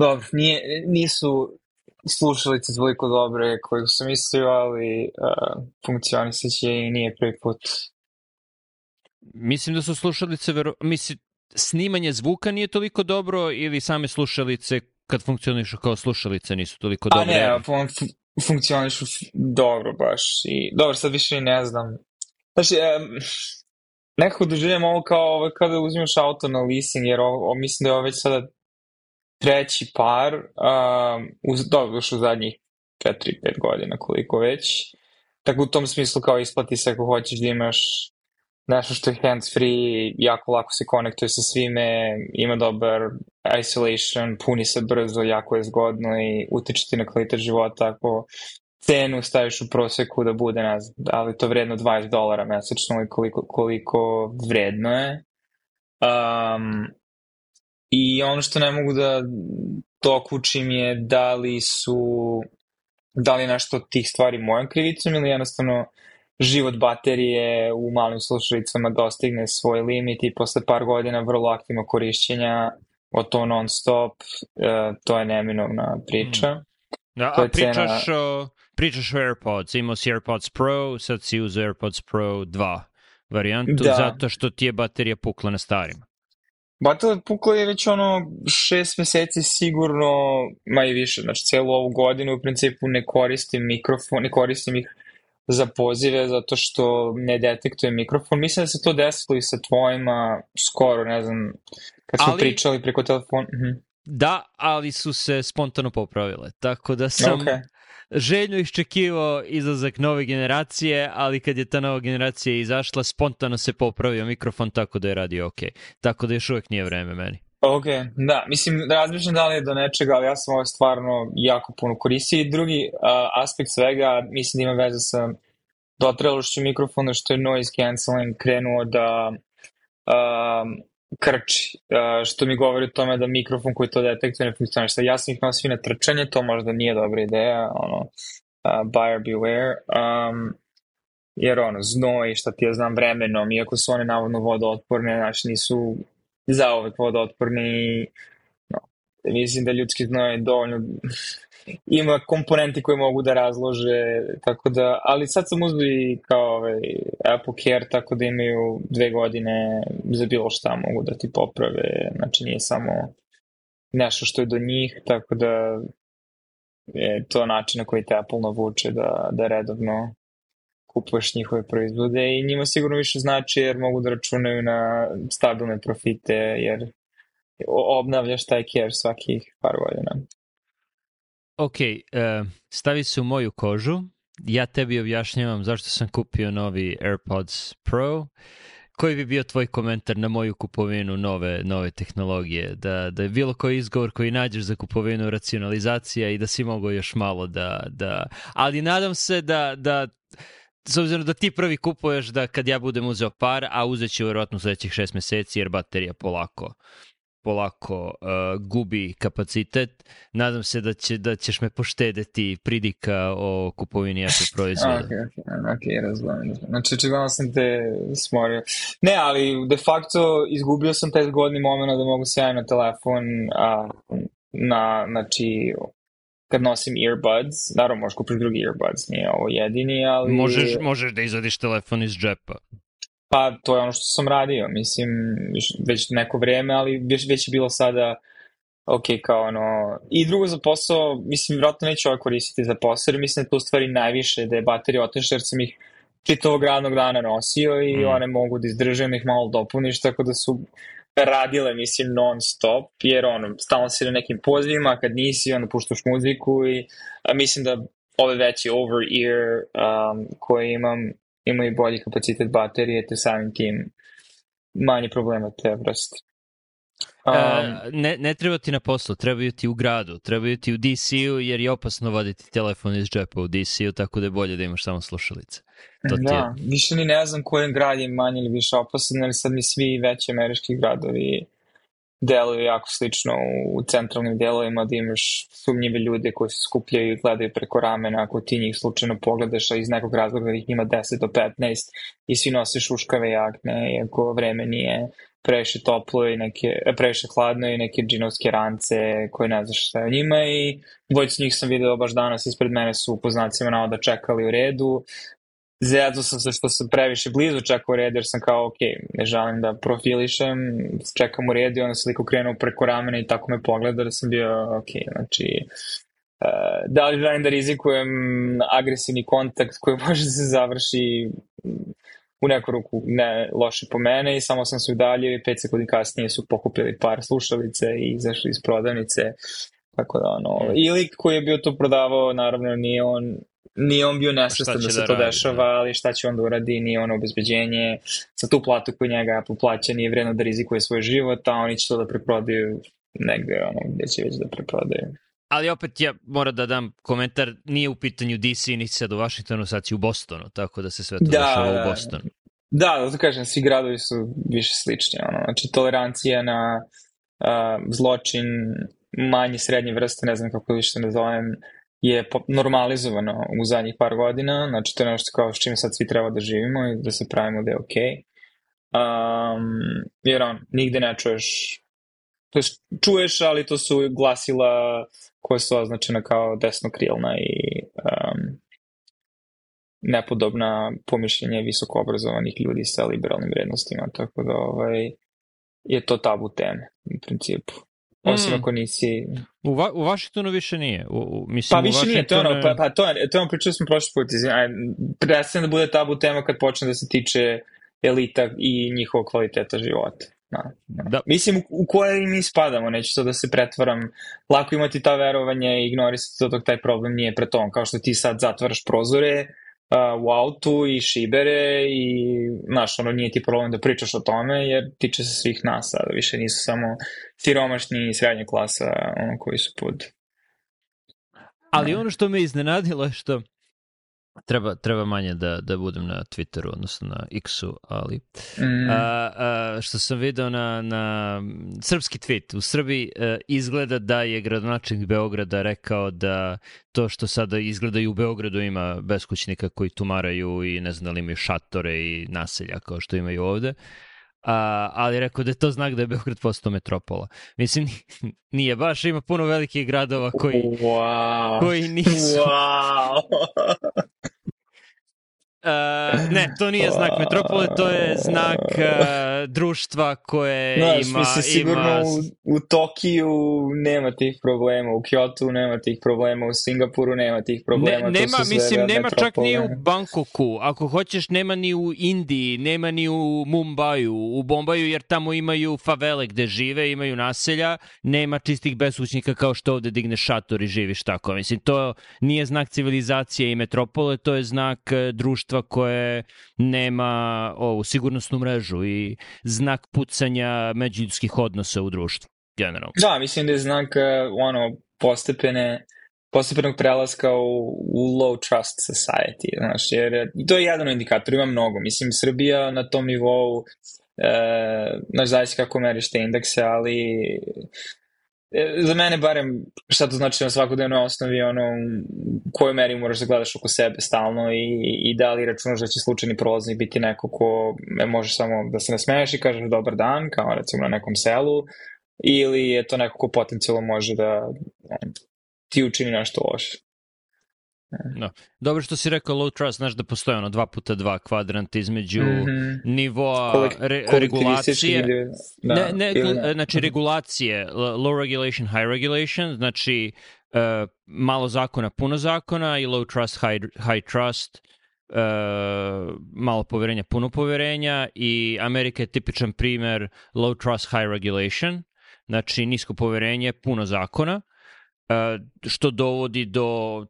Dobro, nije, nisu slušalice zvoliko dobre koje su mislio, ali uh, funkcionisaće i nije prvi put. Mislim da su slušalice, vero... mislim, snimanje zvuka nije toliko dobro ili same slušalice kad funkcionišu kao slušalice nisu toliko pa dobre? A ne, fun funkcionišu dobro baš. I, dobro, sad više i ne znam. Znači, um, nekako doživljam ovo kao ovo ovaj, kada uzmiš auto na leasing, jer ovo, mislim da je ovo već sada treći par, uh, uz, dobro, još zadnjih 4-5 godina koliko već. Tako u tom smislu kao isplati se ako hoćeš da imaš nešto što je hands free, jako lako se konektuje sa svime, ima dobar isolation, puni se brzo, jako je zgodno i utiče ti na kvalitet života ako cenu staviš u proseku da bude, ne znam, da li to vredno 20 dolara mesečno ili koliko, koliko vredno je. Um, I ono što ne mogu da dokučim je da li su da li nešto od tih stvari mojom krivicom ili jednostavno život baterije u malim slušalicama dostigne svoj limit i posle par godina vrlo aktivno korišćenja od to non stop, uh, e, to je neminovna priča. Mm. Da, to a pričaš, cena... o, pričaš o AirPods, imao si AirPods Pro, sad si uzao AirPods Pro 2 varijantu, da. zato što ti je baterija pukla na starima. Battle Pukla je već ono šest meseci sigurno, ma i više, znači celu ovu godinu u principu ne koristim mikrofon, ne koristim ih za pozive zato što ne detektuje mikrofon. Mislim da se to desilo i sa tvojima skoro, ne znam, kad smo ali, pričali preko telefona. Mhm. Da, ali su se spontano popravile, tako da sam... Okay željno iščekivao izlazak nove generacije, ali kad je ta nova generacija izašla, spontano se popravio mikrofon tako da je radio ok. Tako da još uvek nije vreme meni. Ok, da, mislim, razmišljam da li je do nečega, ali ja sam ovo stvarno jako puno koristio i drugi uh, aspekt svega, mislim da ima veze sa dotrelošću mikrofona što je noise cancelling krenuo da um, krči, što mi govori o tome da mikrofon koji to detektuje ne funkcioniš. Sad, ja sam ih nosio na trčanje, to možda nije dobra ideja, ono, uh, buyer beware, um, jer ono, znoj, šta ti ja znam vremenom, iako su one navodno vodootporne, znači nisu zaovek vodootporni, no, mislim da ljudski znoj je dovoljno ima komponenti koje mogu da razlože, tako da, ali sad sam uzdu i kao ovaj, Apple Care, tako da imaju dve godine za bilo šta mogu da ti poprave, znači nije samo nešto što je do njih, tako da je to način na koji te Apple navuče da, da redovno kupuješ njihove proizvode i njima sigurno više znači jer mogu da računaju na stabilne profite jer obnavljaš taj care svakih par godina ok, uh, stavi se u moju kožu, ja tebi objašnjavam zašto sam kupio novi AirPods Pro. Koji bi bio tvoj komentar na moju kupovinu nove, nove tehnologije? Da, da je bilo koji izgovor koji nađeš za kupovinu racionalizacija i da si mogao još malo da... da... Ali nadam se da, da s obzirom da ti prvi kupuješ da kad ja budem uzeo par, a uzet ću vjerojatno u sledećih šest meseci jer baterija polako polako uh, gubi kapacitet. Nadam se da, će, da ćeš me poštedeti pridika o kupovini Apple proizvoda. ok, ok, ok, razumem. razumem. Znači, očigledno sam te smorio. Ne, ali de facto izgubio sam taj zgodni moment da mogu se na telefon a, na, znači, kad nosim earbuds, naravno možeš kupiti drugi earbuds, nije ovo jedini, ali... Možeš, možeš da izvadiš telefon iz džepa. Pa, to je ono što sam radio, mislim, već neko vrijeme, ali već, već je bilo sada, ok, kao ono, i drugo za posao, mislim, vjerojatno neću ovo koristiti za posao, jer mislim da tu stvari najviše, da je baterija otešla, jer sam ih čitavog radnog dana nosio i mm. one mogu da izdržujem ih malo dopuniš, tako da su radile, mislim, non stop, jer ono, stalno si na nekim pozivima, kad nisi, onda puštaš muziku i a, mislim da ove veće over ear um, koje imam ima i bolji kapacitet baterije, te samim tim manje problema te vrste. Um, ne, ne treba ti na poslu, trebaju ti u gradu, trebaju ti u DC-u jer je opasno vaditi telefon iz džepa u DC-u, tako da je bolje da imaš samo slušalice. To da, je... više ni ne znam kojem grad je manje ili više opasan, jer sad mi svi veći američki gradovi deluje jako slično u centralnim delovima da imaš sumnjive ljude koji se skupljaju i gledaju preko ramena ako ti njih slučajno pogledaš a iz nekog razloga ih ima 10 do 15 i svi nose šuškave jakne iako vreme nije previše toplo i neke, e, previše hladno i neke džinovske rance koje ne znaš šta je o njima i dvojicu njih sam video baš danas ispred mene su po znacima navoda čekali u redu, Zato sam se što sam previše blizu čekao red, jer sam kao, ok, ne želim da profilišem, čekam u red i onda se liko krenuo preko ramena i tako me pogleda da sam bio, ok, znači, uh, da li želim da rizikujem agresivni kontakt koji može da se završi u neku ruku ne loše po mene i samo sam se udaljio i pet sekundi kasnije su pokupili par slušalice i izašli iz prodavnice tako da ono, i lik koji je bio to prodavao naravno nije on nije on bio nesvestan da se da to radi, dešava, da. ali šta će on da uradi, nije ono obezbeđenje, sa tu platu koju njega Apple plaća nije vredno da rizikuje svoj život, a oni će to da preprodaju negde, ono, gde će već da preprodaju. Ali opet ja moram da dam komentar, nije u pitanju DC, niti sad u Vašingtonu, sad si u Bostonu, tako da se sve to da, dešava u da. Bostonu. Da, da da kažem, svi gradovi su više slični, ono, znači tolerancija na uh, zločin manje srednje vrste, ne znam kako više ne da zovem, uh, je normalizovano u zadnjih par godina, znači to je nešto kao s čim sad svi treba da živimo i da se pravimo da je okej. Okay. Um, jer on, nigde ne čuješ to je, čuješ, ali to su glasila koje su označena kao desnokrilna i um, nepodobna pomišljenje visoko obrazovanih ljudi sa liberalnim vrednostima, tako da ovaj, je to tabu teme u principu. Osim mm. ako nisi... U, va u Vašingtonu više nije. U, u, mislim, pa više Washingtonu... nije, to ono, pa, pa to, to je ono pričali smo prošli put, prestane da bude tabu tema kad počne da se tiče elita i njihovog kvaliteta života. Da, da. da. Mislim, u, u koje mi spadamo, neću sad da se pretvaram. Lako imati ta verovanja i ignorisati to dok taj problem nije pre tom, Kao što ti sad zatvaraš prozore, uh, u autu i šibere i, znaš, ono, nije ti problem da pričaš o tome jer tiče se svih nas, a više nisu samo siromašni i srednja klasa ono, koji su pod... Ali ono što me iznenadilo je što Treba, treba manje da, da budem na Twitteru, odnosno na X-u, ali... Mm. A, a, što sam video na, na srpski tweet, u Srbiji a, e, izgleda da je gradonačnik Beograda rekao da to što sada izgleda i u Beogradu ima beskućnika koji tumaraju i ne znam da li imaju šatore i naselja kao što imaju ovde, a, ali rekao da je to znak da je Beograd postao metropola. Mislim, nije baš, ima puno velikih gradova koji, wow. koji nisu. Wow. Uh, ne, to nije pa- znak metropole, to je znak uh, društva koje Znaš, ima... Mislim, sigurno ima... U, u Tokiju nema tih problema, u Kyoto nema tih problema, u Singapuru nema tih problema. Ne, nema, mislim, nema metropole. čak ni u Bangkoku, ako hoćeš nema ni u Indiji, nema ni u Mumbaju, u Bombaju, jer tamo imaju favele gde žive, imaju naselja, nema čistih beskućnika kao što ovde digneš šator i živiš tako. Mislim, to nije znak civilizacije i metropole, to je znak e, društva društva koje nema ovu sigurnosnu mrežu i znak pucanja međuljudskih odnosa u društvu, generalno. Da, mislim da je znak e, ono, postepene postepenog prelaska u, u low trust society, znaš, jer to je jedan indikator, ima mnogo, mislim, Srbija na tom nivou, e, znaš, zavisi kako meriš te indekse, ali E, za mene barem šta to znači na svakodnevnoj osnovi ono u kojoj meri moraš da gledaš oko sebe stalno i, i da li računaš da će slučajni prolaznik biti neko ko e, može samo da se nasmeješ i kažeš dobar dan kao recimo na nekom selu ili je to neko ko potencijalno može da ne, ti učini nešto loše No. Da. Dobro što si rekao low trust, znaš da postoje ono 2 puta 2 kvadrant između mm -hmm. nivoa re, regulacije. Ili, da, ne, ne, ili ne. Znači mhm. regulacije, low regulation, high regulation, znači uh, malo zakona, puno zakona i low trust, high, high trust, uh, malo poverenja, puno poverenja i Amerika je tipičan primer low trust, high regulation, znači nisko poverenje, puno zakona. Uh, što dovodi do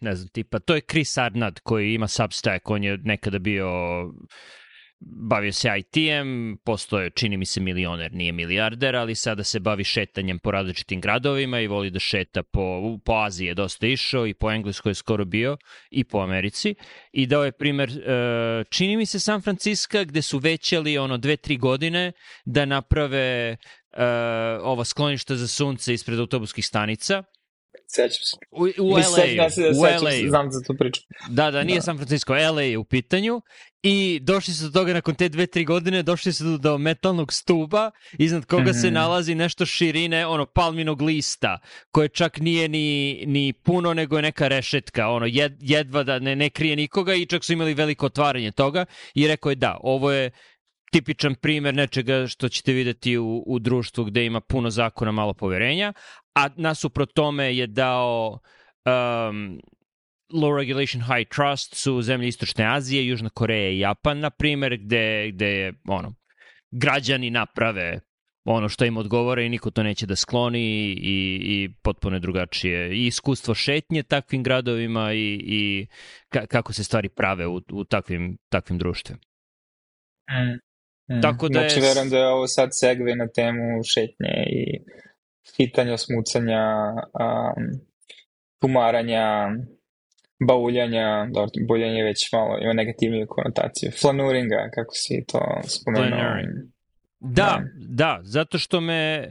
ne znam, tipa, to je Chris Arnad koji ima Substack, on je nekada bio bavio se IT-em, postoje, čini mi se, milioner, nije milijarder, ali sada se bavi šetanjem po različitim gradovima i voli da šeta po, po Aziji je dosta išao i po Engleskoj je skoro bio i po Americi. I dao je primer, e, čini mi se, San Francisco, gde su većali ono dve, tri godine da naprave e, ova skloništa za sunce ispred autobuskih stanica, Sećam se. U, u LA. Da u LA. Znam za tu priču. Da, da, nije da. San Francisco, LA je u pitanju. I došli su do toga nakon te dve, tri godine, došli su do metalnog stuba iznad koga mm -hmm. se mhm. nalazi nešto širine, ono, palminog lista, koje čak nije ni, ni puno, nego je neka rešetka, ono, jed, jedva da ne, ne krije nikoga i čak su imali veliko otvaranje toga i rekao je da, ovo je tipičan primer nečega što ćete videti u, u društvu gde ima puno zakona, malo poverenja, a nasupro tome je dao um, low regulation, high trust su zemlje Istočne Azije, Južna Koreja i Japan, na primer, gde, gde je ono, građani naprave ono što im odgovore i niko to neće da skloni i, i potpuno je drugačije. I iskustvo šetnje takvim gradovima i, i ka, kako se stvari prave u, u takvim, takvim društvima. E, Mm. Tako da znači, je... verujem da je ovo sad segve na temu šetnje i hitanja, smucanja, um, tumaranja, bauljanja, dobro, bauljanje već malo, ima negativniju konotaciju, flanuringa, kako si to spomenuo. Da, da, da, zato što me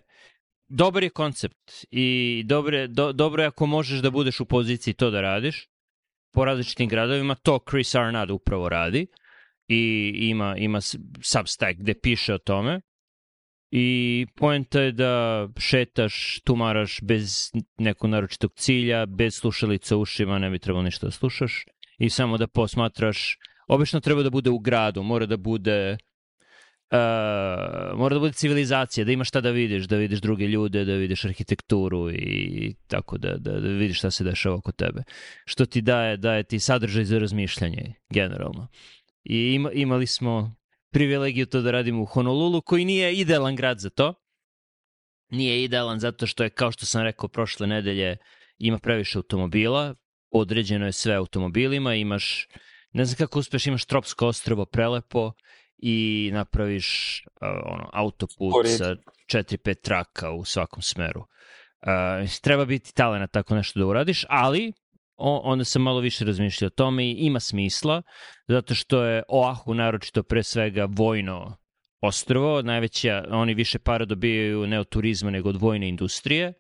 dobar je koncept i dobre, do, dobro je ako možeš da budeš u poziciji to da radiš po različitim gradovima, to Chris Arnad upravo radi i ima, ima substack gde piše o tome. I poenta je da šetaš, tumaraš bez nekog naročitog cilja, bez slušalica u ušima, ne bi trebalo ništa da slušaš. I samo da posmatraš, obično treba da bude u gradu, mora da bude... Uh, mora da bude civilizacija, da imaš šta da vidiš, da vidiš druge ljude, da vidiš arhitekturu i tako da, da, da vidiš šta se dešava oko tebe. Što ti daje, daje ti sadržaj za razmišljanje, generalno. Uh, i ima, imali smo privilegiju to da radimo u Honolulu, koji nije idealan grad za to. Nije idealan zato što je, kao što sam rekao prošle nedelje, ima previše automobila, određeno je sve automobilima, imaš, ne znam kako uspeš, imaš Tropsko ostrovo prelepo i napraviš uh, ono, autoput Korid. sa 4-5 traka u svakom smeru. Uh, treba biti talena tako nešto da uradiš, ali onda sam malo više razmišljao o tome i ima smisla, zato što je Oahu naročito pre svega vojno ostrovo, najveća, oni više para dobijaju ne od turizma nego od vojne industrije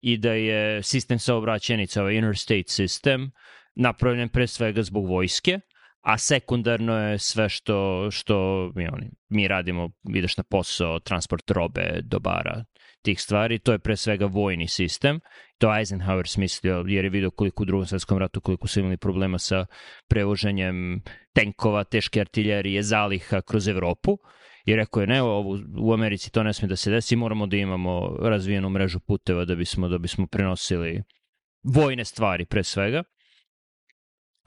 i da je sistem saobraćenica, ovaj interstate system, napravljen pre svega zbog vojske, a sekundarno je sve što, što mi, oni, mi radimo, ideš na posao, transport robe, dobara, tih stvari, to je pre svega vojni sistem. To Eisenhower smislio jer je vidio koliko u drugom svetskom ratu, koliko su imali problema sa prevoženjem tenkova, teške artiljerije, zaliha kroz Evropu i rekao je ne, ovo, u Americi to ne sme da se desi, moramo da imamo razvijenu mrežu puteva da bismo, da bismo prenosili vojne stvari pre svega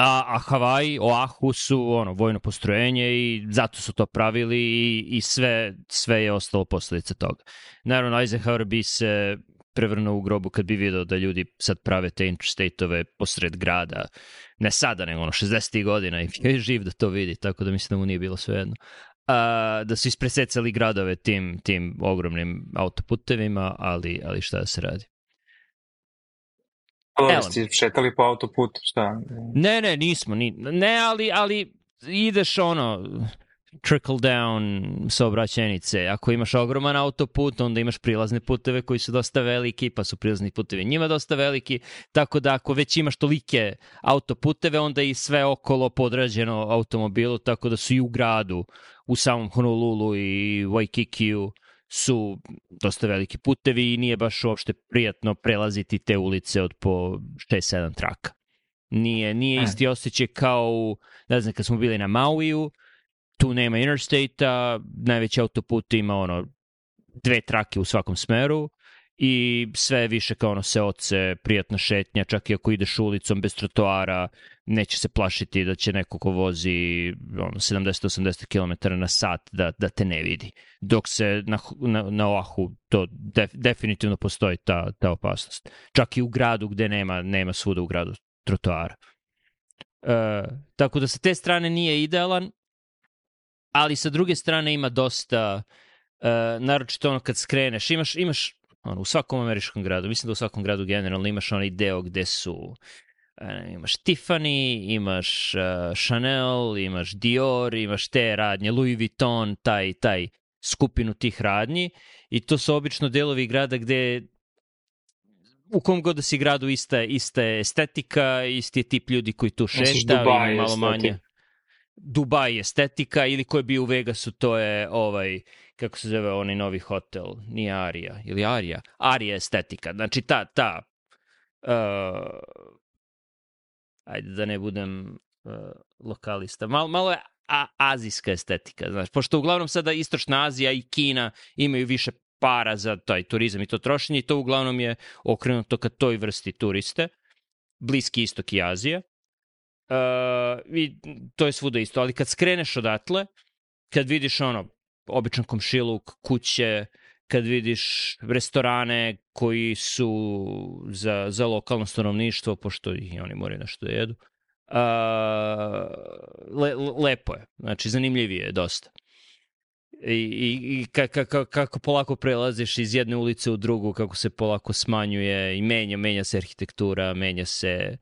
a, a Havaj, Oahu su ono, vojno postrojenje i zato su to pravili i, i sve, sve je ostalo posljedica toga. Naravno, Eisenhower bi se prevrnuo u grobu kad bi video da ljudi sad prave te interstate posred grada. Ne sada, nego ono 60. godina i je živ da to vidi, tako da mislim da mu nije bilo sve jedno. A, da su ispresecali gradove tim, tim ogromnim autoputevima, ali, ali šta da se radi. Evo. Ste šetali po autoputu, šta? Ne, ne, nismo. Ni, ne, ali, ali ideš ono trickle down saobraćenice. Ako imaš ogroman autoput, onda imaš prilazne puteve koji su dosta veliki, pa su prilazni putevi njima dosta veliki, tako da ako već imaš tolike autoputeve, onda i sve okolo podrađeno automobilu, tako da su i u gradu, u samom Honolulu i Waikikiju, su dosta veliki putevi i nije baš uopšte prijatno prelaziti te ulice od po 6-7 traka. Nije, nije e. isti osjećaj kao, ne znam, kad smo bili na Mauiju, tu nema interstate-a, najveći autoput ima ono dve trake u svakom smeru, i sve više kao ono se oce, prijatna šetnja, čak i ako ideš ulicom bez trotoara, neće se plašiti da će neko ko vozi ono, 70-80 km na sat da, da te ne vidi. Dok se na, na, na Oahu to de, definitivno postoji ta, ta opasnost. Čak i u gradu gde nema, nema svuda u gradu trotoara. E, tako da sa te strane nije idealan, ali sa druge strane ima dosta, e, naročito ono kad skreneš, imaš, imaš Ono, u svakom američkom gradu, mislim da u svakom gradu generalno imaš onaj deo gde su e, imaš Tiffany, imaš uh, Chanel, imaš Dior, imaš te radnje, Louis Vuitton, taj, taj skupinu tih radnji i to su obično delovi grada gde u kom god da si gradu ista, ista je estetika, isti je tip ljudi koji tu šeta, Dubaj, malo estetik. manje. Dubaj estetika ili ko je bio u Vegasu, to je ovaj kako se zove onaj novi hotel, nije Arija, ili Arija, Arija estetika, znači ta, ta, uh, ajde da ne budem uh, lokalista, malo, malo je a, azijska estetika, znaš, pošto uglavnom sada Istočna Azija i Kina imaju više para za taj turizam i to trošenje i to uglavnom je okrenuto ka toj vrsti turiste, Bliski istok i Azija. Uh, I to je svuda isto, ali kad skreneš odatle, kad vidiš ono običan komšiluk, kuće, kad vidiš restorane koji su za, za lokalno stanovništvo, pošto i oni moraju nešto da jedu, uh, le, lepo je, znači zanimljivije je dosta. I, i, i ka, ka, kako polako prelaziš iz jedne ulice u drugu, kako se polako smanjuje i menja, menja se arhitektura, menja se uh,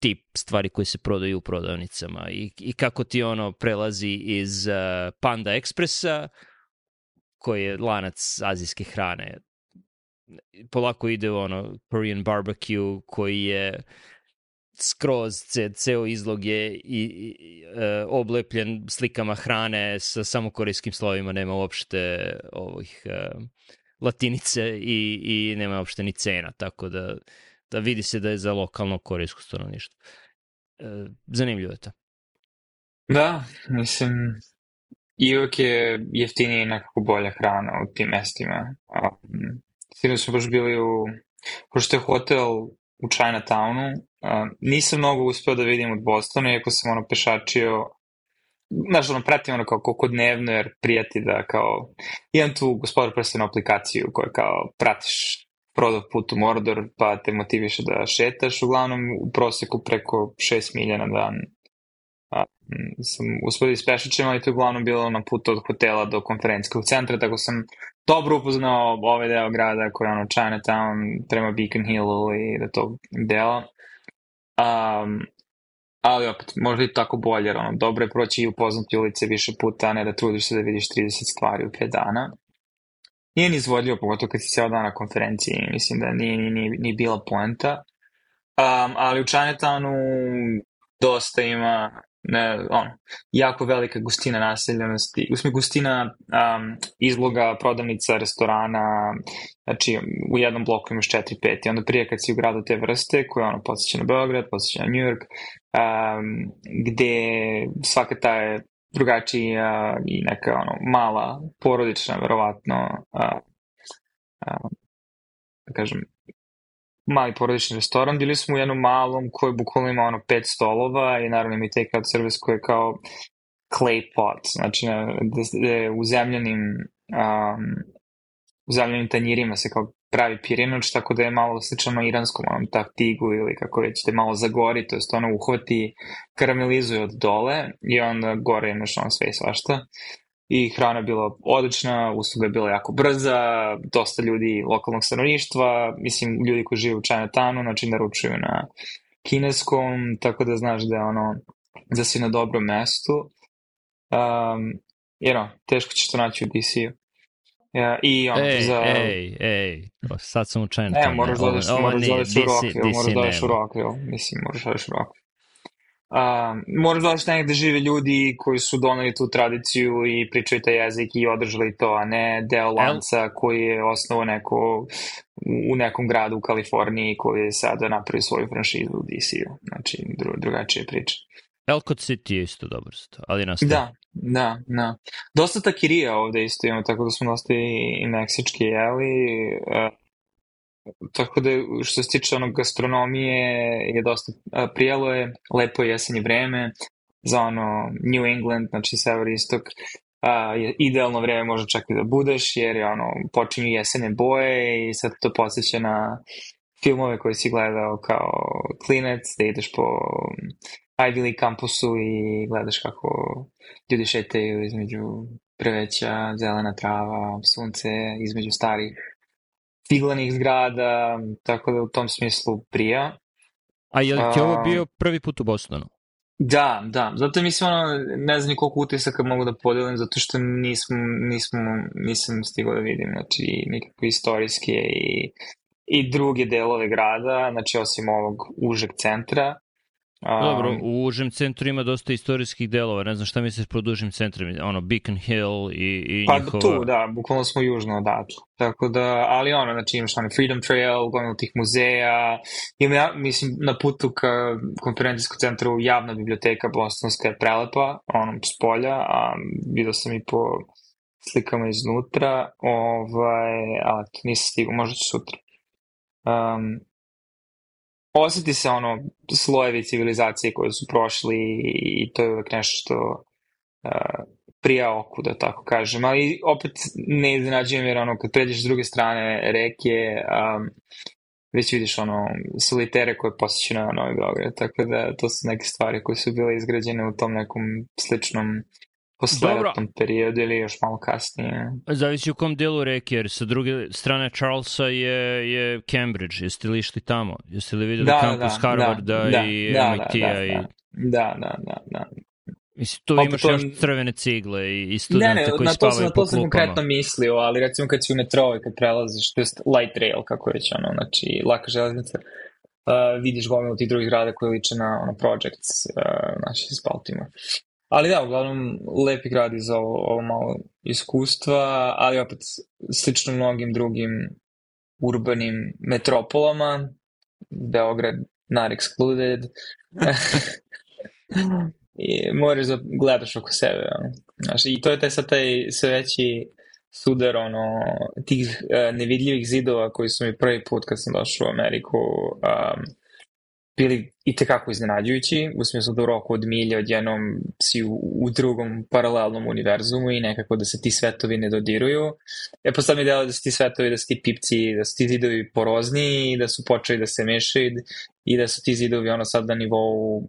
tip stvari koje se prodaju u prodavnicama i, i kako ti ono prelazi iz uh, Panda Expressa koji je lanac azijske hrane polako ide u ono Korean barbecue koji je skroz ce, ceo izlog je i, i e, oblepljen slikama hrane sa samo korejskim slovima nema uopšte ovih e, latinice i, i nema uopšte ni cena tako da da vidi se da je za lokalno korejsko stanovništvo. E, zanimljivo je to. Da, mislim, i uvek je jeftinije i nekako bolja hrana u tim mestima. Um, Svi smo baš bili u, pošto je hotel u Chinatownu, um, nisam mnogo uspeo da vidim od Bostona, iako sam ono pešačio znaš, ono, pratim ono kao koliko dnevno, jer prijati da kao, imam tu gospodar prstenu aplikaciju koja kao pratiš proba put u Mordor, pa te motiviše da šetaš, uglavnom u proseku preko 6 milja na dan. A, sam uspio da ispešačem, ali to je uglavnom bilo na putu od hotela do konferencijskog centra, tako sam dobro upoznao ovaj deo grada koji je ono Chinatown prema Beacon Hillu i da tog dela. Um, ali opet, možda i tako bolje, ono, dobro je proći i upoznati ulice više puta, a ne da trudiš se da vidiš 30 stvari u 5 dana nije ni izvodljivo, pogotovo kad si ceo dan na konferenciji, mislim da nije ni, ni, ni bila poenta. Um, ali u Chinatownu dosta ima ne, on, jako velika gustina naseljenosti, usme gustina um, izloga, prodavnica, restorana, znači u jednom bloku imaš 4-5 i onda prije kad si u gradu te vrste, koja ono podsjeća na Beograd, podsjeća na New York, um, gde svaka ta je drugačija i neka ono, mala, porodična, verovatno, a, a, da kažem, mali porodični restoran, bili smo u jednom malom koji bukvalno ima ono pet stolova i naravno ima i take out service koji je kao clay pot, znači na, da, da, u zemljanim um, u zemljanim tanjirima se kao pravi pirinač, tako da je malo sličano iranskom onom taktigu ili kako već te malo zagori, to jest ono uhvati, karamelizuje od dole i onda gore imaš ono sve i svašta. I hrana bila odlična, usluga je bila jako brza, dosta ljudi lokalnog stanovništva, mislim ljudi koji žive u Chinatownu, znači naručuju na kineskom, tako da znaš da je ono, za si na dobrom mestu. Um, you teško ćeš to naći u DC-u. Ja, I on ej, za... ej, ej, sad sam učen. E, moraš da odeš, moraš da odeš u Rockville, moraš da odeš u Rockville, mislim, moraš da odeš u Rockville. Um, moraš da odeš negde žive ljudi koji su doneli tu tradiciju i pričaju taj jezik i održali to, a ne deo lanca El... koji je osnovo neko u nekom gradu u Kaliforniji koji je sada napravio svoju franšizu u DC-u. Znači, dru, drugačija priča. Elcott City je isto dobar, ali nastavim. Da, Da, da. Dosta takirija ovde isto ima, tako da smo dosta i, i meksički jeli. E, tako da što se tiče onog gastronomije je dosta, a, e, prijelo je, lepo je jesenje vreme za ono New England, znači sever istok, a, je idealno vreme može čak i da budeš, jer je ono, počinju jesene boje i sad to posjeća na filmove koje si gledao kao klinec, da ideš po Ivy kampusu i gledaš kako ljudi šetaju između preveća, zelena trava, sunce, između starih figlanih zgrada, tako da u tom smislu prija. A je li ti ovo bio prvi put u Bostonu? Da, da, zato mislim ono, ne znam koliko utisaka mogu da podelim, zato što nismo, nismo, nisam stigao da vidim, znači nikakve istorijske i, i druge delove grada, znači osim ovog užeg centra, Dobro, um, u užem centru ima dosta istorijskih delova, ne znam šta misliš pod užim centrom, ono Beacon Hill i, i pa njihova... tu, da, bukvalno smo južno odatle. Tako da, ali ono, znači imaš ono Freedom Trail, gomilo tih muzeja, ima, ja, mislim, na putu ka konferencijskom centru javna biblioteka Bostonska je prelepa, onom s polja, a vidio sam i po slikama iznutra, ovaj, ali nisam stigao, možda ću sutra. Um, oseti se ono slojevi civilizacije koje su prošli i to je uvek nešto što uh, prija oku, da tako kažem. Ali opet ne iznenađujem jer ono, kad pređeš s druge strane reke, um, već vidiš ono solitere koje posjeću na Novi Beograd, tako da to su neke stvari koje su bile izgrađene u tom nekom sličnom posletom periodu ili još malo kasnije. Zavisi u kom delu reke, jer sa druge strane Charlesa je, je Cambridge. Jeste li išli tamo? Jeste li videli da, da kampus da, Harvarda da, i da, MIT-a? Da, da, i... Da. da, da, da, da. Mislim, tu Opet imaš to... još crvene cigle i, i studente ne, ne, koji spavaju po Ne, Na to sam konkretno mislio, ali recimo kad si u metro kad prelaziš, to je light rail, kako već, ono, znači, laka železnica, uh, vidiš gomilu tih drugih grada koji liče na ono, projects uh, eh, naših iz Baltimore. Ali da, uglavnom, lepi grad iz ovo, ovo malo iskustva, ali opet slično mnogim drugim urbanim metropolama, Beograd not excluded. I moraš da gledaš oko sebe. Znaš, I to je taj sad taj sve veći sudar ono, tih uh, nevidljivih zidova koji su mi prvi put kad sam došao u Ameriku um, bili i tekako iznenađujući, u smislu da u roku od milja odjednom si u, u drugom paralelnom univerzumu i nekako da se ti svetovi ne dodiruju. E pa Ja mi ideja da su ti svetovi, da su ti pipci, da su ti zidovi porozni i da su počeli da se mešaju i da su ti zidovi ono sad na nivou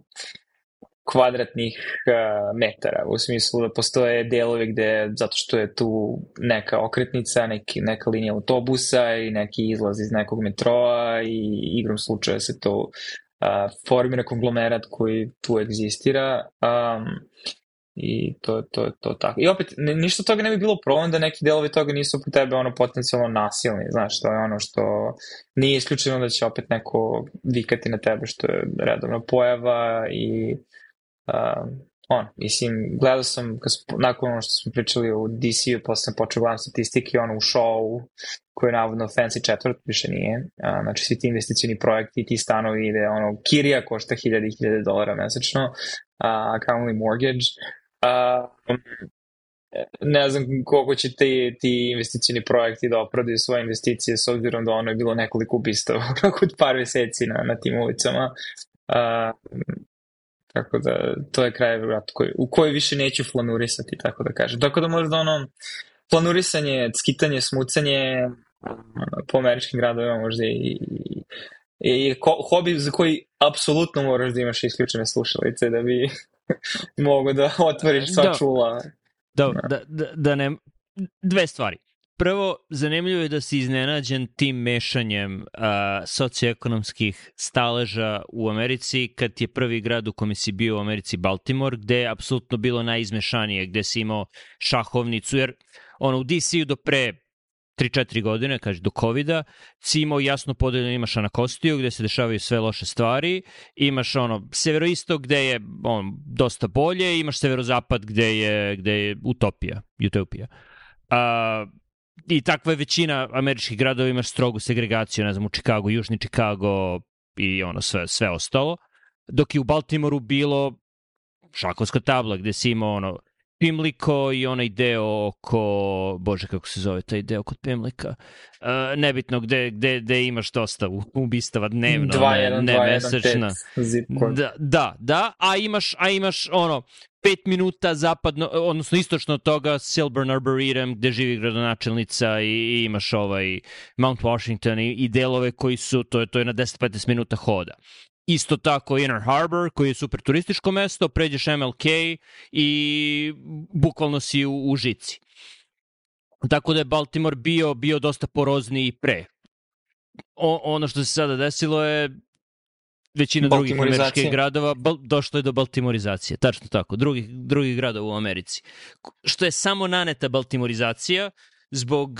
kvadratnih uh, metara, u smislu da postoje delove gde, zato što je tu neka okretnica, neki, neka linija autobusa i neki izlaz iz nekog metroa i igrom slučaja se to a, formira konglomerat koji tu egzistira um, i to, to, to tako. I opet, ništa toga ne bi bilo problem da neki delovi toga nisu po tebe ono potencijalno nasilni, znaš, to je ono što nije isključeno da će opet neko vikati na tebe što je redovna pojava i um, on, mislim, gledao sam, kad, nakon ono što smo pričali o DC-u, posle sam počeo gledam statistike, ono u show koji je navodno fancy četvrt, više nije. A, znači, svi ti investicijni projekti, ti stanovi ide, ono, kirija košta hiljade i hiljade dolara mesečno, a, kao mortgage. A, ne znam koliko će ti, ti investicijni projekti da opravdaju svoje investicije s obzirom da ono je bilo nekoliko ubistava kod par meseci na, na tim ulicama. A, tako da to je kraj vrat koji, u kojoj više neću flanurisati, tako da kažem. Tako da možda ono, planurisanje, skitanje, smucanje, po američkim gradovima možda i, i, i ko, hobi za koji apsolutno moraš da imaš isključene slušalice da bi mogo da otvoriš sva da. čula. Da, da, da, da, da ne... Dve stvari. Prvo, zanimljivo je da si iznenađen tim mešanjem uh, socioekonomskih staleža u Americi, kad je prvi grad u kome si bio u Americi Baltimore, gde je apsolutno bilo najizmešanije, gde si imao šahovnicu, jer ono, u DC-u do pre 3-4 godine, kaže, do covid si imao jasno podeljeno, imaš Anakostiju gde se dešavaju sve loše stvari, imaš ono, severoistok gde je on, dosta bolje, imaš severozapad gde je, gde je utopija, utopija. A, I takva je većina američkih gradova, imaš strogu segregaciju, ne znam, u Čikagu, južni Čikago i ono sve, sve ostalo. Dok je u Baltimoru bilo šakovska tabla gde si imao ono, Pimliko i onaj deo oko, bože kako se zove taj deo kod Pimlika, uh, nebitno gde, gde, gde imaš dosta ubistava dnevno, 2, 1, ne 2, mesečna. 1, da, da, da, a imaš, a imaš ono, 5 minuta zapadno, odnosno istočno od toga Silburn Arboretum gde živi gradonačelnica i, i imaš ovaj Mount Washington i, i delove koji su, to je, to je na 10-15 minuta hoda. Isto tako Inner Harbor, koji je super turističko mesto, pređeš MLK i bukvalno si u, u žici. Tako da je Baltimore bio, bio dosta porozni i pre. O, ono što se sada desilo je većina drugih američkih gradova, bal, došlo je do baltimorizacije, tačno tako, drugih, drugih gradova u Americi. Što je samo naneta baltimorizacija, zbog, uh,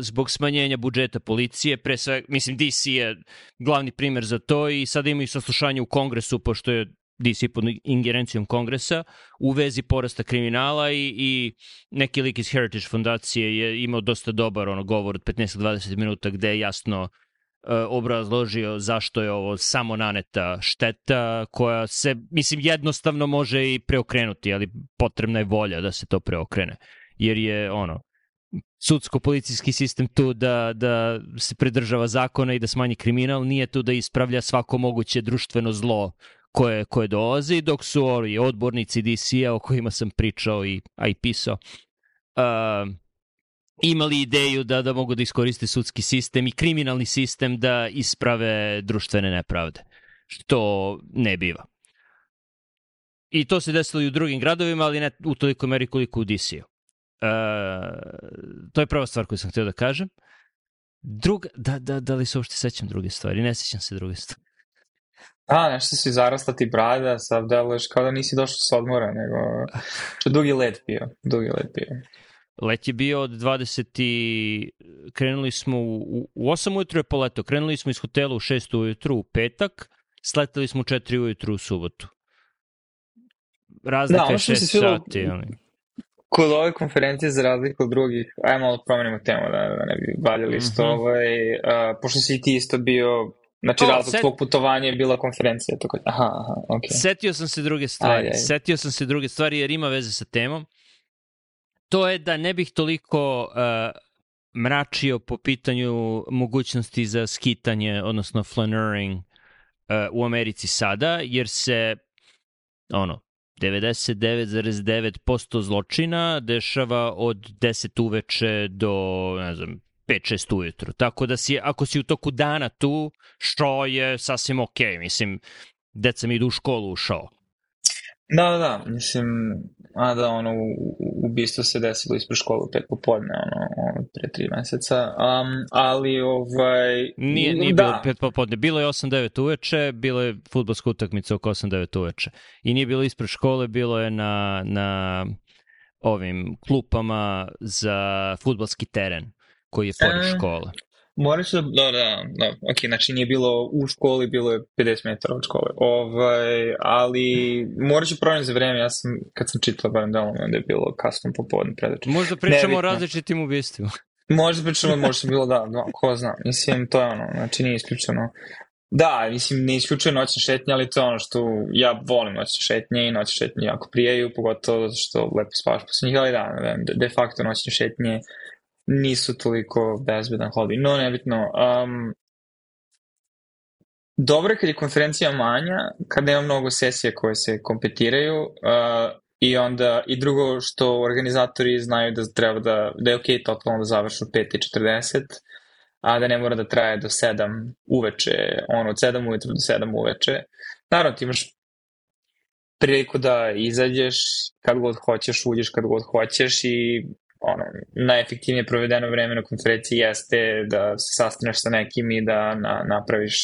zbog smanjenja budžeta policije. Pre sve, mislim, DC je glavni primer za to i sad imaju saslušanje u kongresu, pošto je DC pod ingerencijom kongresa u vezi porasta kriminala i, i neki lik iz Heritage fondacije je imao dosta dobar ono, govor od 15-20 minuta gde je jasno e, obrazložio zašto je ovo samo naneta šteta koja se, mislim, jednostavno može i preokrenuti, ali potrebna je volja da se to preokrene. Jer je, ono, sudsko-policijski sistem tu da, da se pridržava zakona i da smanji kriminal, nije tu da ispravlja svako moguće društveno zlo koje, koje dolazi, dok su ovi odbornici DC-a o kojima sam pričao i, a i pisao, uh, imali ideju da, da mogu da iskoriste sudski sistem i kriminalni sistem da isprave društvene nepravde, što ne biva. I to se desilo i u drugim gradovima, ali ne u toliko meri koliko u DC-u. E, to je prva stvar koju sam htio da kažem. Druga, da, da, da li se uopšte sećam druge stvari? Ne sećam se druge stvari. Da, nešto si zarasla ti brada, sad deluješ kao da nisi došao s odmora, nego što dugi let bio, dugi let bio. Let je bio od 20 i... Krenuli smo u, u 8 ujutru je poleto, krenuli smo iz hotela u 6 ujutru u petak, sletali smo u 4 ujutru u subotu. Razlika da, je 6 sati. Ali kod ove konferencije, za razliku od drugih, ajmo malo da promenimo temu, da, da ne bi valjali mm -hmm. isto, mhm. ovaj, a, pošto si ti isto bio, znači to, razlog set... tvog putovanja je bila konferencija, tako da, aha, aha, okej. Setio sam se druge stvari, aj, aj. setio sam se druge stvari jer ima veze sa temom, to je da ne bih toliko uh, mračio po pitanju mogućnosti za skitanje, odnosno flanering uh, u Americi sada, jer se ono, 99,9% zločina dešava od 10 uveče do, ne znam, 5-6 ujutru. Tako da si, ako si u toku dana tu, što je sasvim okej. Okay. Mislim, deca mi idu u školu u šao. Da, da, da, mislim, a da, ono, u, ubistvo se desilo ispred škole u pet popodne, ono, ono, pre tri meseca, um, ali ovaj... Nije, nije da. bilo pet popodne, bilo je 8-9 uveče, bilo je futbolska utakmica oko 8-9 uveče. I nije bilo ispred škole, bilo je na, na ovim klupama za futbalski teren koji je pored e, moraš da, da, da, da, ok, znači nije bilo u školi, bilo je 50 metara od škole, ovaj, ali moraš da pronaći za vreme, ja sam, kad sam čitao barem delom, onda je bilo kasno popodne predače. Možda pričamo Nebitno. o različitim ubistvima. Možda pričamo, možda bilo, da, no, ko zna, mislim, to je ono, znači nije isključeno. Da, mislim, ne isključuje noćne šetnje, ali to je ono što ja volim noćne šetnje i noćne šetnje jako prijeju, pogotovo zato što lepo spavaš posle njih, ali da, da, de facto noćne šetnje nisu toliko bezbedan hobi. No, nebitno. Um, dobro je kad je konferencija manja, kad nema mnogo sesija koje se kompetiraju uh, i onda, i drugo što organizatori znaju da treba da, da je ok totalno da završu 5.40, a da ne mora da traje do 7 uveče, ono od 7 uveče do 7 uveče. Naravno, ti imaš priliku da izađeš kad god hoćeš, uđeš kad god hoćeš i ono, najefektivnije provedeno vreme na konferenciji jeste da se sastaneš sa nekim i da na, napraviš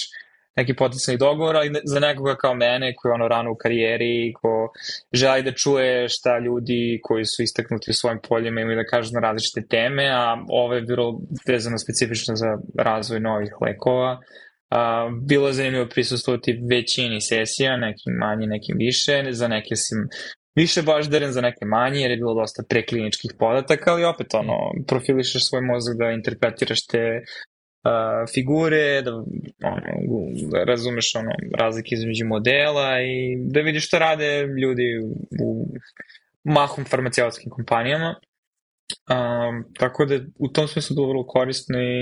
neki potencijalni dogovor, ali za nekoga kao mene koji je ono rano u karijeri, ko želi da čuje šta ljudi koji su istaknuti u svojim poljima imaju da kažu na različite teme, a ovo je bilo vezano specifično za razvoj novih lekova. A, bilo je zanimljivo prisustovati većini sesija, nekim manje, nekim više, za neke sam više deren za neke manje, jer je bilo dosta prekliničkih podataka, ali opet ono, profilišeš svoj mozak da interpretiraš te uh, figure, da, ono, da razumeš ono, razlike između modela i da vidiš šta rade ljudi u mahom farmaceutskim kompanijama. Um, tako da u tom smislu bilo vrlo korisno i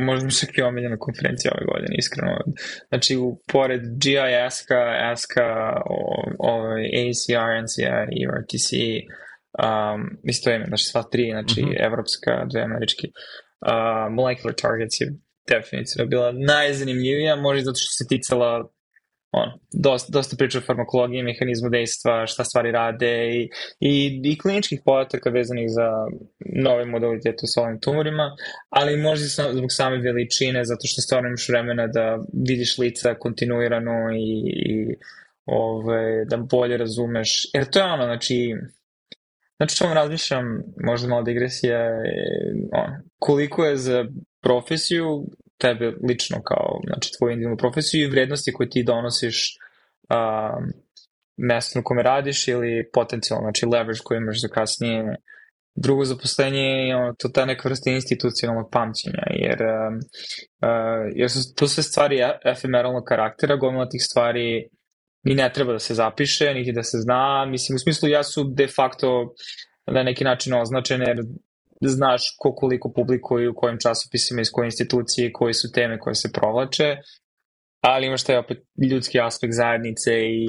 možda mi se i omiljena konferencija ove godine, iskreno. Znači, u, pored GIS-ka, ASCA, a ACR, NCI i RTC, e um, isto ime, znači sva tri, znači mm -hmm. evropska, dve američki. Uh, molecular Targets je definitivno bila najzanimljivija, možda zato što se ticala on, dosta, dosta priča o farmakologiji, mehanizmu dejstva, šta stvari rade i, i, i kliničkih podataka vezanih za nove modalitete sa ovim tumorima, ali možda sam, zbog same veličine, zato što stvarno imaš vremena da vidiš lica kontinuirano i, i ove, da bolje razumeš. Jer to je ono, znači, znači čemu razmišljam, možda malo digresija, on, koliko je za profesiju tebe lično kao, znači, tvoju individualnu profesiju i vrednosti koje ti donosiš a, mesto na kome radiš ili potencijalno, znači leverage koji imaš za kasnije drugo zaposlenje je ono, to ta neka vrsta institucionalnog pamćenja, jer, uh, jer su to sve stvari efemeralnog karaktera, gomila tih stvari i ne treba da se zapiše, niti da se zna, mislim, u smislu ja su de facto na neki način označene, jer znaš ko koliko publikuju, u kojim časopisima, iz koje institucije, koje su teme koje se provlače, ali imaš taj opet ljudski aspekt zajednice i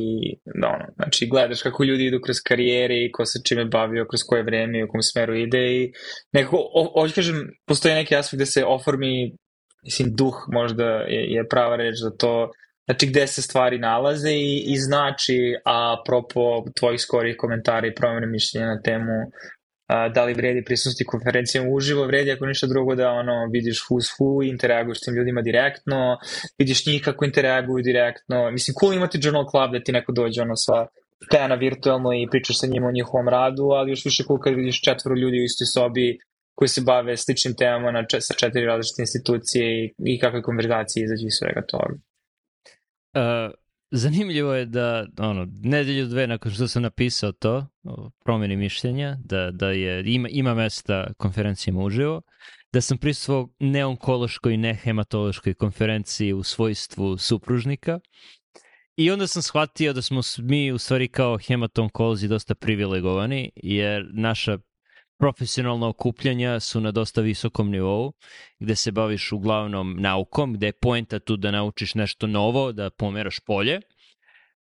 da ono, znači gledaš kako ljudi idu kroz karijere i ko se čime bavio, kroz koje vreme i u kom smeru ide i nekako, hoću kažem, postoji neki aspekt gde se oformi, mislim, duh možda je, je prava reč za to, znači gde se stvari nalaze i, i znači, a propo tvojih skorih komentara i promjene mišljenja na temu a, da li vredi prisusti konferencijama uživo, vredi ako ništa drugo da ono, vidiš who's who, interaguješ s tim ljudima direktno, vidiš njih kako interaguju direktno, mislim cool imati journal club da ti neko dođe ono sa pena virtualno i pričaš sa njima o njihovom radu, ali još više cool kad vidiš četvoro ljudi u istoj sobi koji se bave sličnim temama na, sa četiri različite institucije i, i kakve konverzacije izađu iz svega toga. Uh, Zanimljivo je da, ono, nedelju dve nakon što sam napisao to, promeni mišljenja, da, da je, ima, ima mesta konferencijama uživo, da sam prisustvovao neonkološkoj i nehematološkoj konferenciji u svojstvu supružnika i onda sam shvatio da smo mi u stvari kao hematonkolozi dosta privilegovani, jer naša profesionalna okupljanja su na dosta visokom nivou, gde se baviš uglavnom naukom, gde je poenta tu da naučiš nešto novo, da pomeraš polje.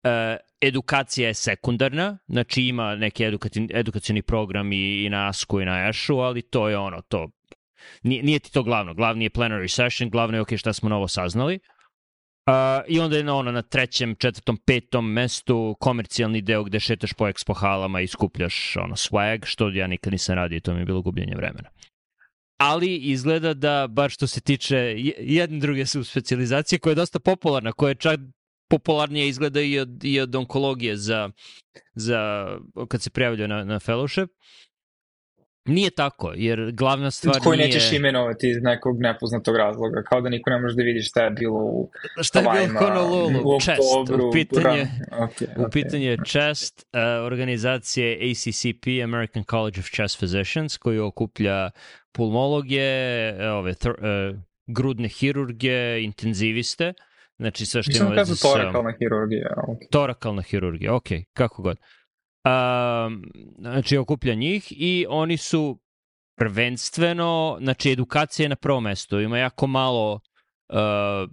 E, edukacija je sekundarna, znači ima neki edukacijni program i, i na ASKU i na Ashu, ali to je ono, to nije, nije ti to glavno. Glavni je plenary session, glavno je ok šta smo novo saznali. Uh, I onda je na ono na trećem, četvrtom, petom mestu komercijalni deo gde šetaš po ekspo halama i skupljaš ono swag, što ja nikad nisam radio, i to mi je bilo gubljenje vremena. Ali izgleda da, bar što se tiče jedne druge subspecializacije, koja je dosta popularna, koja je čak popularnije izgleda i od, i od onkologije za, za kad se prijavljaju na, na fellowship, uh, Nije tako, jer glavna stvar Koju nije... Koju nećeš imenovati iz nekog nepoznatog razloga, kao da niko ne može da vidi šta je bilo u... Šta je bilo u Honolulu, u Chest, u pitanje, okay, u pitanje Chest, uh, e, organizacije ACCP, American College of Chest Physicians, koji okuplja pulmologe, e, ove, uh, grudne hirurge, intenziviste, znači sve što Mislim ima veze sa... Mislim da kažu torakalna hirurgija. Okay. Torakalna hirurgija, ok, kako god. Uh, znači okuplja njih i oni su prvenstveno, znači edukacija je na prvom mestu, ima jako malo uh,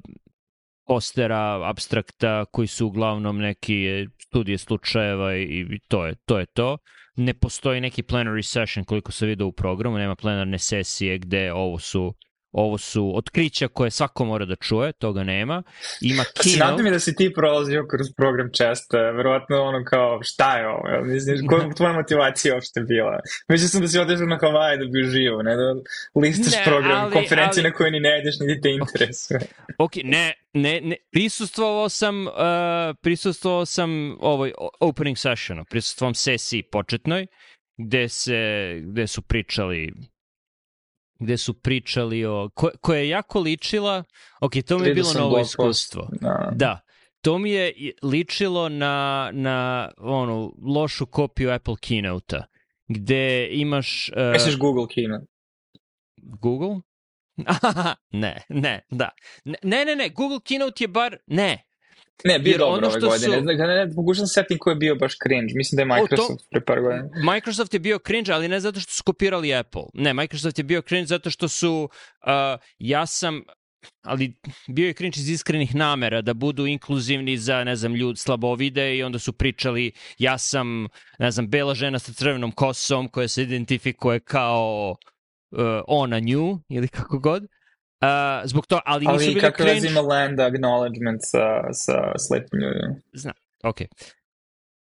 postera, abstrakta, koji su uglavnom neki studije slučajeva i, i to je to. Je to. Ne postoji neki plenary session koliko se vide u programu, nema plenarne sesije gde ovo su Ovo su otkrića koje svako mora da čuje, toga nema. Ima kino... Srati mi da si ti prolazio kroz program Chest, verovatno ono kao šta je ovo, ja, mislim, koja je da. tvoja motivacija uopšte bila? Mislio sam da si odešao na Havaje da bi uživo, ne da listaš ne, program, ali, konferencije ali... na koje ni ne ideš, niti te interesuje. Ok, okay ne, ne, ne, prisustvovao sam, uh, prisustvovao sam ovoj opening sessionu, prisustvovao sesiji početnoj, gde, se, gde su pričali gde su pričali o, ko, koja je jako ličila, ok, to mi je bilo novo iskustvo. Da. da. To mi je ličilo na, na onu, lošu kopiju Apple Keynote-a, gde imaš... Uh, Misliš Google Keynote? Google? ne, ne, da. Ne, ne, ne, Google Keynote je bar, ne, Ne, bio Jer dobro ove godine. Su... Ne, ne, ne, pokušam se setim ko je bio baš cringe. Mislim da je Microsoft o, to... pre par godina. Microsoft je bio cringe, ali ne zato što su kopirali Apple. Ne, Microsoft je bio cringe zato što su... Uh, ja sam ali bio je cringe iz iskrenih namera da budu inkluzivni za, ne znam, ljud slabovide i onda su pričali ja sam, ne znam, bela žena sa crvenom kosom koja se identifikuje kao uh, ona nju ili kako god. Uh, zbog to, ali, ali nisu bile cringe. Ali kakav land acknowledgement sa, sa slepim ljudima. Znam, okej. Okay.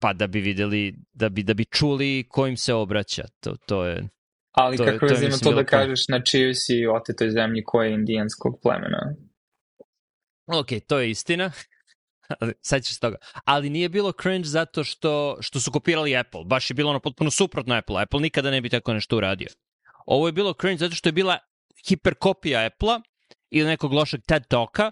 Pa da bi videli, da bi, da bi čuli kojim se obraća. To, to je... Ali to, kako je, to, to da kažeš na čiju si otetoj zemlji koje je indijanskog plemena. Ok, to je istina. Sad ću s toga. Ali nije bilo cringe zato što, što su kopirali Apple. Baš je bilo ono potpuno suprotno Apple. Apple nikada ne bi tako nešto uradio. Ovo je bilo cringe zato što je bila hiperkopija Apple-a ili nekog lošeg TED Talka,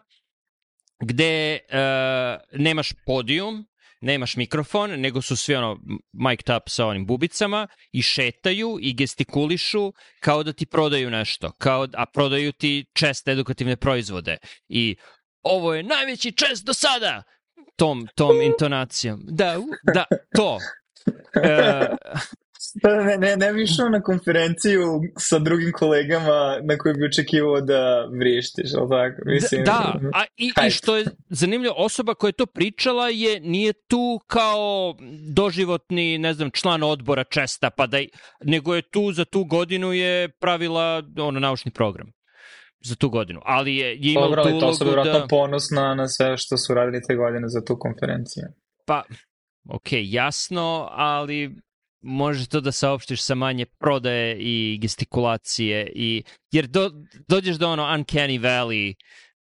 gde uh, nemaš podijum, nemaš mikrofon, nego su svi ono mic'd up sa onim bubicama i šetaju i gestikulišu kao da ti prodaju nešto, kao, a prodaju ti česte edukativne proizvode i ovo je najveći čest do sada tom, tom intonacijom. Da, da, to. E, Da, ne, ne, ne bi išao na konferenciju sa drugim kolegama na koju bi očekivao da vrištiš, ali tako? Da, Mislim, da, da, a i, i što je zanimljivo, osoba koja je to pričala je, nije tu kao doživotni, ne znam, član odbora česta, pa da, nego je tu za tu godinu je pravila ono, naučni program za tu godinu, ali je, je imao Dobro, tu ulogu da... Dobro, to sam vjerojatno ponosna na sve što su radili te godine za tu konferenciju. Pa, ok, jasno, ali može to da saopštiš sa manje prodaje i gestikulacije i jer do, dođeš do ono uncanny valley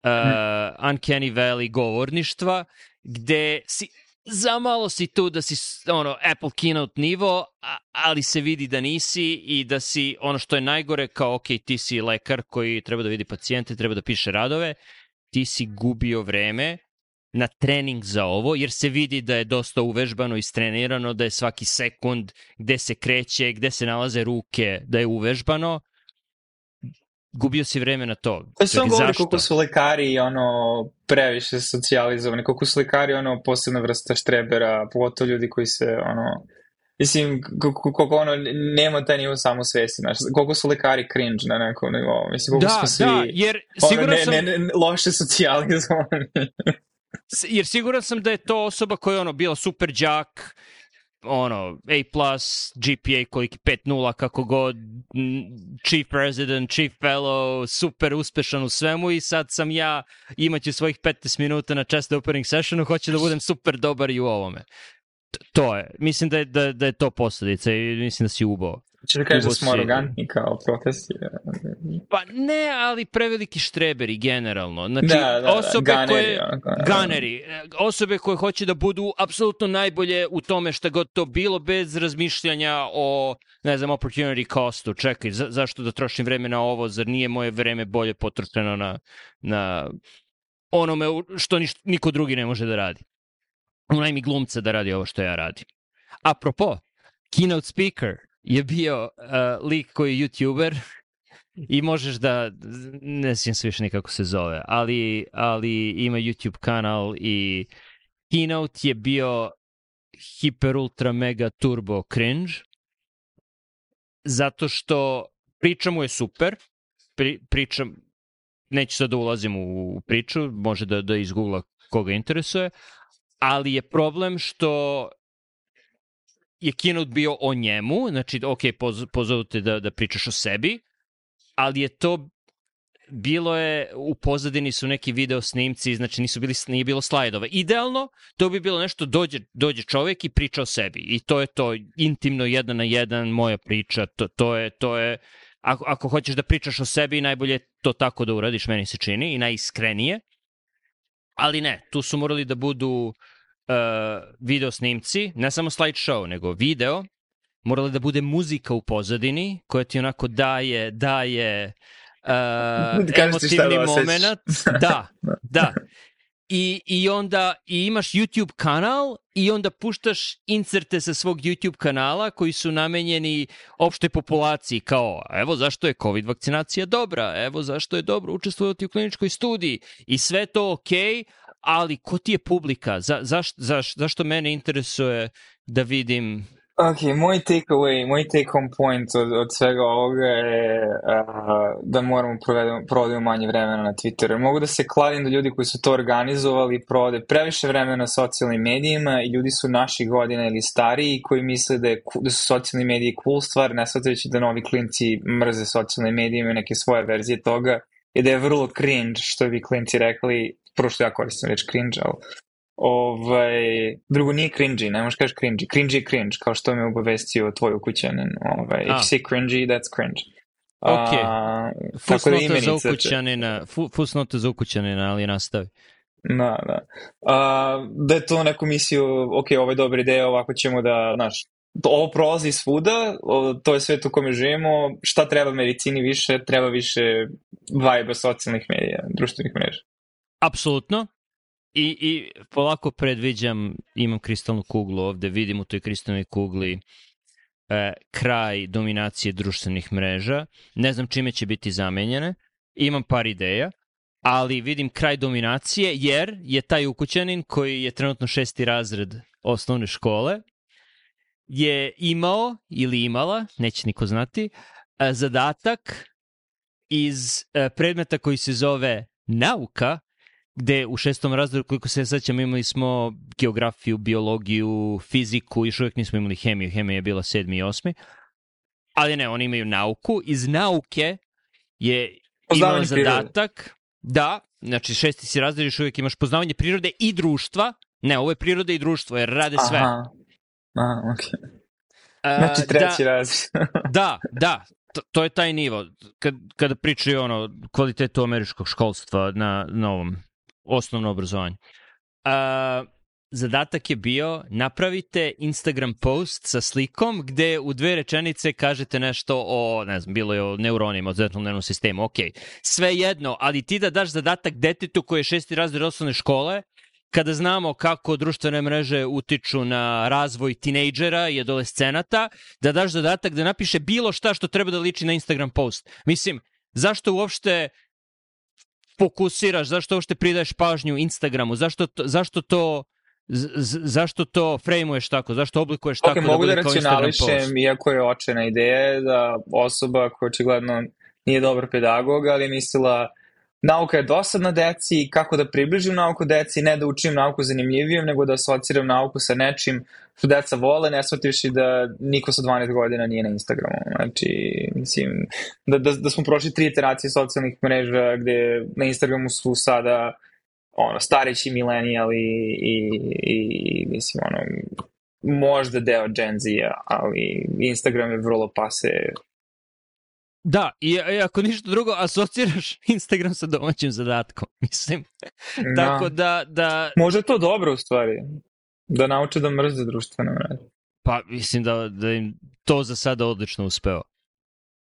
uh, uncanny valley govorništva gde si za malo si tu da si ono Apple keynote nivo, ali se vidi da nisi i da si ono što je najgore kao ok, ti si lekar koji treba da vidi pacijente, treba da piše radove, ti si gubio vreme na trening za ovo, jer se vidi da je dosta uvežbano i strenirano, da je svaki sekund gde se kreće, gde se nalaze ruke, da je uvežbano. Gubio si vreme na to. Pa sam govori koliko su lekari ono, previše socijalizovani, koliko su lekari ono, posebna vrsta štrebera, pogotovo ljudi koji se ono, Mislim, koliko ono, nema taj nivo samosvesti, znaš, koliko su lekari cringe na nekom nivou, mislim, koliko da, smo da, svi... Da, jer sigurno ono, ne, sam... Ne, ne, loše socijalizovani. jer siguran sam da je to osoba koja je ono, bila super đak, ono, A+, GPA koliki 5.0, kako god, chief president, chief fellow, super uspešan u svemu i sad sam ja, imaću svojih 15 minuta na chest opening sessionu, hoću da budem super dobar i u ovome. To je, mislim da je, da, da je to posledica i mislim da si ubao. Če da kažeš da smo arogantni kao protesti? Pa ne, ali preveliki štreberi generalno. Znači, da, da, da osobe ganeri, koje... Da. Ganeri. Osobe koje hoće da budu apsolutno najbolje u tome šta god to bilo, bez razmišljanja o, ne znam, opportunity costu. Čekaj, za, zašto da trošim vreme na ovo? Zar nije moje vreme bolje potrošeno na, na onome što niš, niko drugi ne može da radi? Unaj mi glumca da radi ovo što ja radim. Apropo, keynote speaker – je bio uh, lik koji je youtuber i možeš da, ne sjećam se više nikako se zove, ali, ali ima YouTube kanal i keynote je bio hiper ultra mega turbo cringe zato što priča mu je super, pri, priča, neću sad da ulazim u priču, može da, da izgugla koga interesuje, ali je problem što je keynote bio o njemu, znači, ok, poz, pozovu te da, da pričaš o sebi, ali je to bilo je, u pozadini su neki video snimci, znači nisu bili, nije bilo slajdova. Idealno, to bi bilo nešto, dođe, dođe čovjek i priča o sebi. I to je to, intimno, jedan na jedan, moja priča, to, to je, to je, ako, ako hoćeš da pričaš o sebi, najbolje to tako da uradiš, meni se čini, i najiskrenije. Ali ne, tu su morali da budu uh, uh, video snimci, ne samo slideshow, nego video, morala da bude muzika u pozadini koja ti onako daje, daje uh, emotivni moment. Da, da. I, I onda i imaš YouTube kanal i onda puštaš incerte sa svog YouTube kanala koji su namenjeni opštoj populaciji kao evo zašto je COVID vakcinacija dobra, evo zašto je dobro učestvovati u kliničkoj studiji i sve to okay, ali ko ti je publika? Za, zaš, zaš, zašto mene interesuje da vidim Ok, moj takeaway, moj take home point od, od svega ovoga je uh, da moramo provedemo, provodimo manje vremena na Twitteru. Mogu da se kladim da ljudi koji su to organizovali i provode previše vremena na socijalnim medijima i ljudi su naših godina ili stariji koji misle da, je, da su socijalni mediji cool stvar, ne shvatajući da novi klinci mrze socijalne medije i neke svoje verzije toga i da je vrlo cringe, što bi klinci rekli, prošlo ja koristim reč cringe, ali ovaj, drugo nije cringy, ne možeš kaži cringy, cringy je cringe, kao što me obavestio tvoj ukućanin, ovaj, if you see cringy, that's cringe. Ok, fusnota da za ukućanina, fusnota za ukućanina, ali nastavi. Da, da. A, da je to neku misiju, ok, ovo je dobra ideja, ovako ćemo da, znaš, ovo prolazi svuda, to je svet u kome živimo, šta treba medicini više, treba više vajba socijalnih medija, društvenih mreža. Apsolutno. I, I polako predviđam, imam kristalnu kuglu ovde, vidim u toj kristalnoj kugli e, kraj dominacije društvenih mreža. Ne znam čime će biti zamenjene. Imam par ideja, ali vidim kraj dominacije jer je taj ukućanin koji je trenutno šesti razred osnovne škole je imao ili imala, neće niko znati, e, zadatak iz e, predmeta koji se zove nauka gde u šestom razredu, koliko se sećam, imali smo geografiju, biologiju, fiziku, još uvijek nismo imali hemiju, hemija je bila sedmi i osmi. Ali ne, oni imaju nauku. Iz nauke je imao zadatak, prirode. da, znači šesti si razred, još uvijek imaš poznavanje prirode i društva, ne, ovo je priroda i društvo, jer rade sve. Aha, Aha okay. Znači da, treći da, razred. da, da, to, to je taj nivo. Kad, kada pričaju ono, kvalitetu američkog školstva na, na ovom osnovno obrazovanje. A, zadatak je bio napravite Instagram post sa slikom gde u dve rečenice kažete nešto o, ne znam, bilo je o neuronima, o centralnom nervnom sistemu, ok. Sve jedno, ali ti da daš zadatak detetu koje je šesti razred osnovne škole, kada znamo kako društvene mreže utiču na razvoj tinejdžera i adolescenata, da daš zadatak da napiše bilo šta što treba da liči na Instagram post. Mislim, zašto uopšte fokusiraš, zašto uopšte pridaješ pažnju Instagramu, zašto to, zašto to zašto to frejmuješ tako, zašto oblikuješ okay, tako da mogu da, da racionališem, iako je očena ideja da osoba koja očigledno nije dobar pedagog, ali mislila Nauka je dosadna deci kako da približim nauku deci, ne da učim nauku zanimljivijom, nego da asociram nauku sa nečim što deca vole, ne shvativši da niko sa 12 godina nije na Instagramu. Znači, mislim, da, da, da smo prošli tri iteracije socijalnih mreža gde na Instagramu su sada ono, stareći milenijali i, i, i, mislim, ono, možda deo Gen Z-a, ali Instagram je vrlo pase Da, i, i e, ako ništa drugo, asociraš Instagram sa domaćim zadatkom, mislim. Da. Tako da, da... Može to dobro u stvari, da nauče da mrze društvene mreže. Pa mislim da, da im to za sada odlično uspeo.